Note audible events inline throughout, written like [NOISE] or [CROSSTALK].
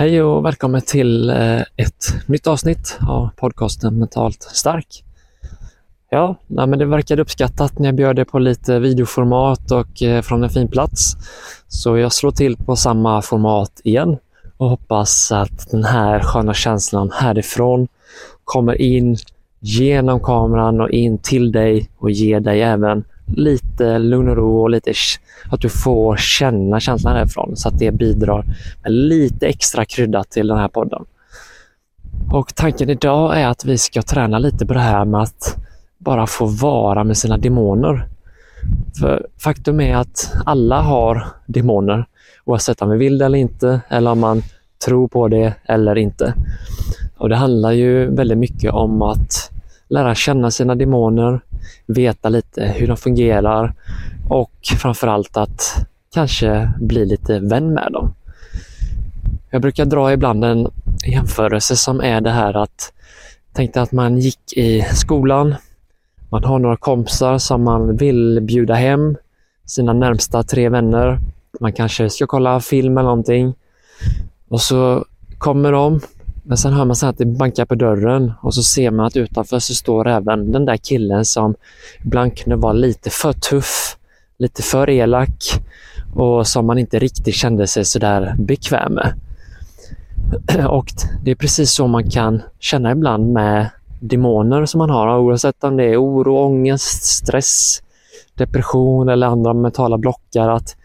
Hej och välkommen till eh, ett nytt avsnitt av podcasten Mentalt stark. Ja, men det verkade uppskattat när jag bjöd er på lite videoformat och eh, från en fin plats. Så jag slår till på samma format igen och hoppas att den här sköna känslan härifrån kommer in genom kameran och in till dig och ger dig även lite lugn och ro och lite att du får känna känslan härifrån så att det bidrar med lite extra krydda till den här podden. Och tanken idag är att vi ska träna lite på det här med att bara få vara med sina demoner. För faktum är att alla har demoner oavsett om vi vill det eller inte eller om man tror på det eller inte. Och Det handlar ju väldigt mycket om att lära känna sina demoner, veta lite hur de fungerar och framförallt att kanske bli lite vän med dem. Jag brukar dra ibland en jämförelse som är det här att tänk dig att man gick i skolan. Man har några kompisar som man vill bjuda hem, sina närmsta tre vänner. Man kanske ska kolla film eller någonting. Och så kommer de men sen hör man så att det bankar på dörren och så ser man att utanför så står även den där killen som ibland kunde vara lite för tuff, lite för elak och som man inte riktigt kände sig sådär bekväm med. [CLEARS THROAT] Och det är precis så man kan känna ibland med demoner som man har, oavsett om det är oro, ångest, stress, depression eller andra mentala blockar. Att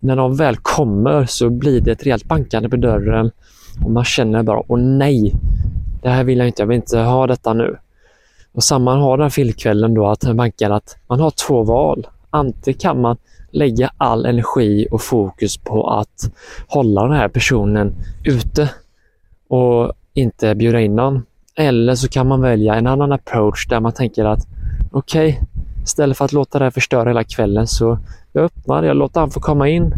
när de väl kommer så blir det ett rejält bankande på dörren och man känner bara, åh nej, det här vill jag inte, jag vill inte ha detta nu. Och samma har den här filmkvällen då, att banken att man har två val. Antingen kan man lägga all energi och fokus på att hålla den här personen ute och inte bjuda in någon. Eller så kan man välja en annan approach där man tänker att okej, okay, istället för att låta det här förstöra hela kvällen så jag öppnar, jag låter han få komma in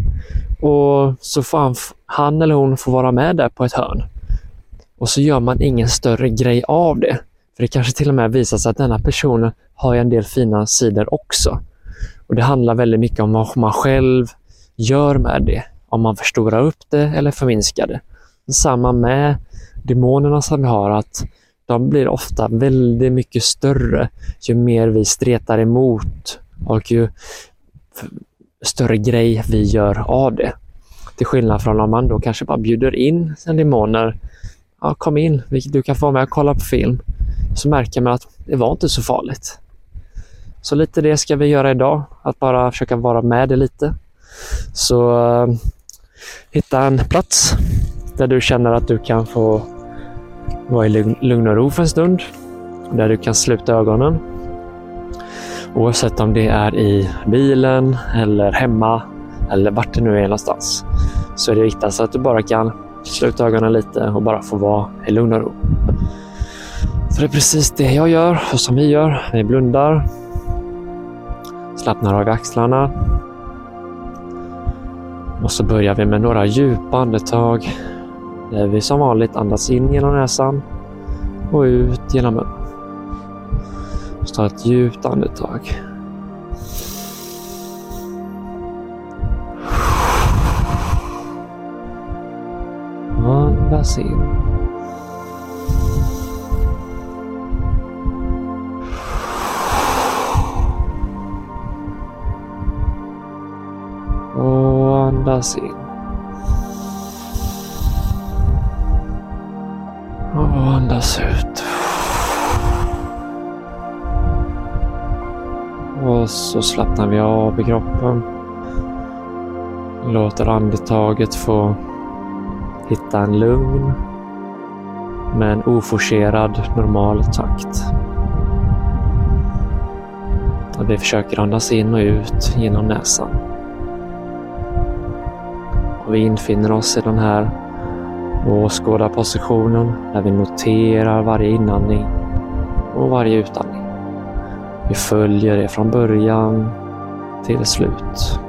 och så får han, han eller hon får vara med där på ett hörn. Och så gör man ingen större grej av det. För det kanske till och med visar sig att denna personen har en del fina sidor också. Och Det handlar väldigt mycket om vad man själv gör med det. Om man förstorar upp det eller förminskar det. Samma med demonerna som vi har, att de blir ofta väldigt mycket större ju mer vi stretar emot och ju större grej vi gör av det. Till skillnad från om man då kanske bara bjuder in sina demoner. Ja, kom in, du kan få vara med och kolla på film. Så märker man att det var inte så farligt. Så lite det ska vi göra idag, att bara försöka vara med det lite. Så uh, hitta en plats där du känner att du kan få vara i lugn och ro för en stund. Där du kan sluta ögonen Oavsett om det är i bilen eller hemma eller vart det nu är någonstans så är det viktigt att du bara kan sluta ögonen lite och bara få vara i lugn och ro. För det är precis det jag gör och som vi gör. Vi blundar, slappnar av axlarna och så börjar vi med några djupa andetag där vi som vanligt andas in genom näsan och ut genom munnen. Så ta ett djupt andetag. Andas in. Och andas in. Och andas ut. Och så slappnar vi av i kroppen. Låter andetaget få hitta en lugn men oforcerad normal takt. Och vi försöker andas in och ut genom näsan. Och vi infinner oss i den här åskådarpositionen där vi noterar varje inandning och varje utandning. Vi följer det från början till slut.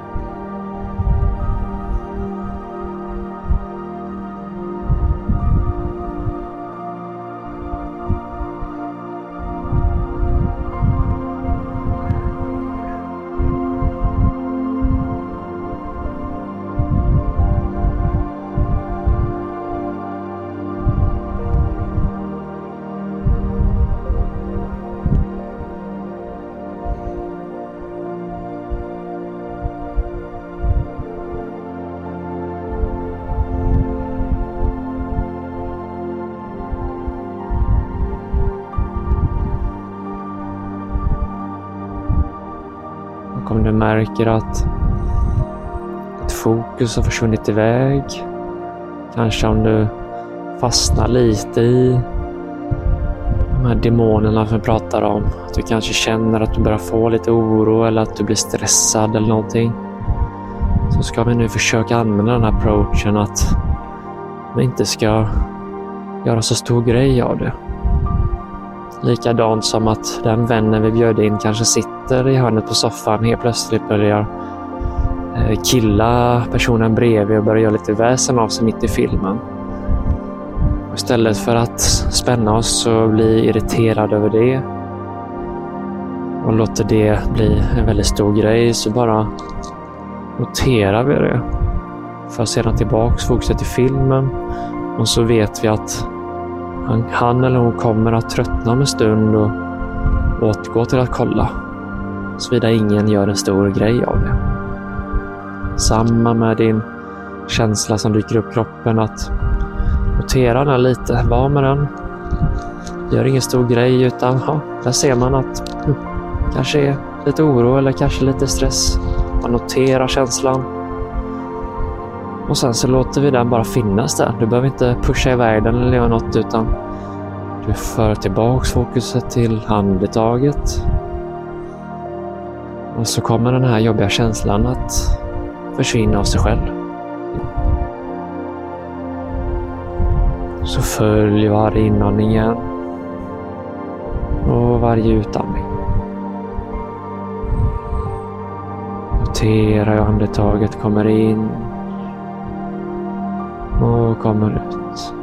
Bakom om du märker att ditt fokus har försvunnit iväg. Kanske om du fastnar lite i de här demonerna som vi pratar om. Att du kanske känner att du börjar få lite oro eller att du blir stressad eller någonting. Så ska vi nu försöka använda den här approachen att vi inte ska göra så stor grej av det. Likadant som att den vännen vi bjöd in kanske sitter i hörnet på soffan helt plötsligt börjar eh, killa personen bredvid och börjar göra lite väsen av sig mitt i filmen. Och istället för att spänna oss och bli irriterad över det och låter det bli en väldigt stor grej så bara noterar vi det. För sedan tillbaks fokuset till filmen och så vet vi att han, han eller hon kommer att tröttna om en stund och återgå till att kolla. Såvida ingen gör en stor grej av det. Samma med din känsla som dyker upp i kroppen att notera den lite. Var med den. Gör ingen stor grej utan ja, där ser man att hm, kanske är lite oro eller kanske lite stress. Man noterar känslan. Och sen så låter vi den bara finnas där. Du behöver inte pusha iväg den eller göra något utan du för tillbaks fokuset till andetaget. Och så kommer den här jobbiga känslan att försvinna av sig själv. Så följ varje inandning igen och varje utandning. Notera hur andetaget kommer in och kommer ut.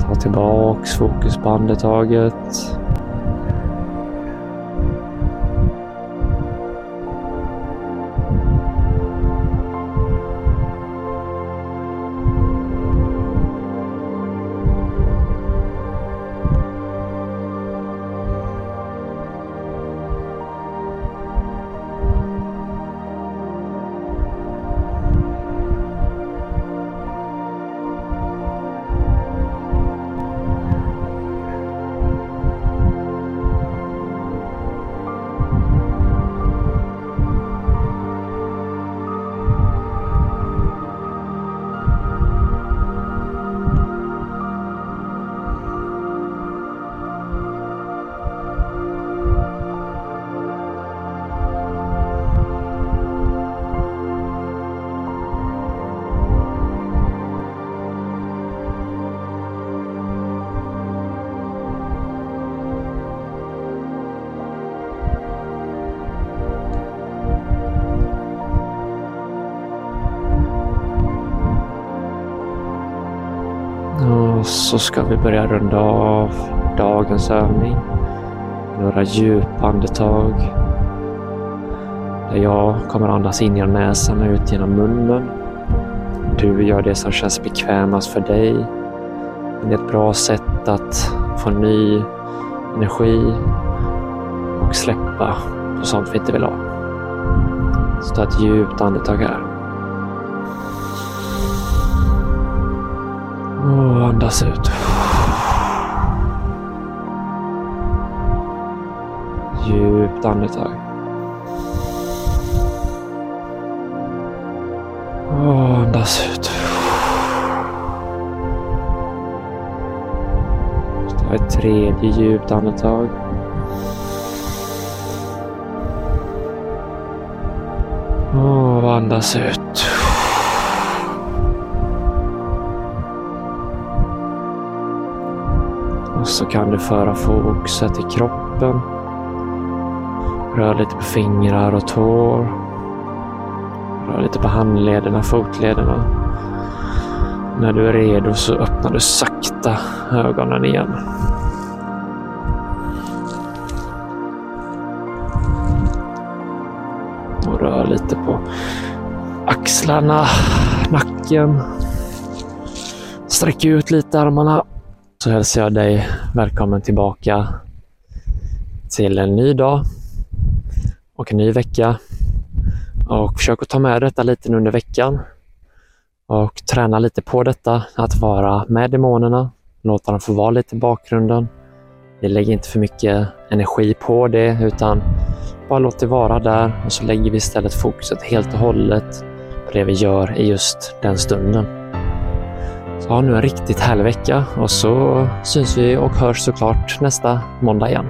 Ta tillbaks fokus på andetaget. Och så ska vi börja runda av dagens övning. Några djupa andetag. Där jag kommer andas in genom näsan och ut genom munnen. Du gör det som känns bekvämast för dig. Det är ett bra sätt att få ny energi och släppa på sånt vi inte vill ha. Så ta ett djupt andetag här. Och andas ut. Djupt andetag. Och andas ut. Ta ett tredje djupt andetag. Och andas ut. Och så kan du föra fokuset till kroppen. Rör lite på fingrar och tår. Rör lite på handlederna, fotlederna. När du är redo så öppnar du sakta ögonen igen. Och rör lite på axlarna, nacken. Sträck ut lite armarna så hälsar jag dig välkommen tillbaka till en ny dag och en ny vecka. Och försök att ta med detta lite under veckan och träna lite på detta, att vara med demonerna, låta dem få vara lite i bakgrunden. Vi lägger inte för mycket energi på det utan bara låt det vara där och så lägger vi istället fokuset helt och hållet på det vi gör i just den stunden. Så ha nu en riktigt härlig vecka och så syns vi och hörs såklart nästa måndag igen.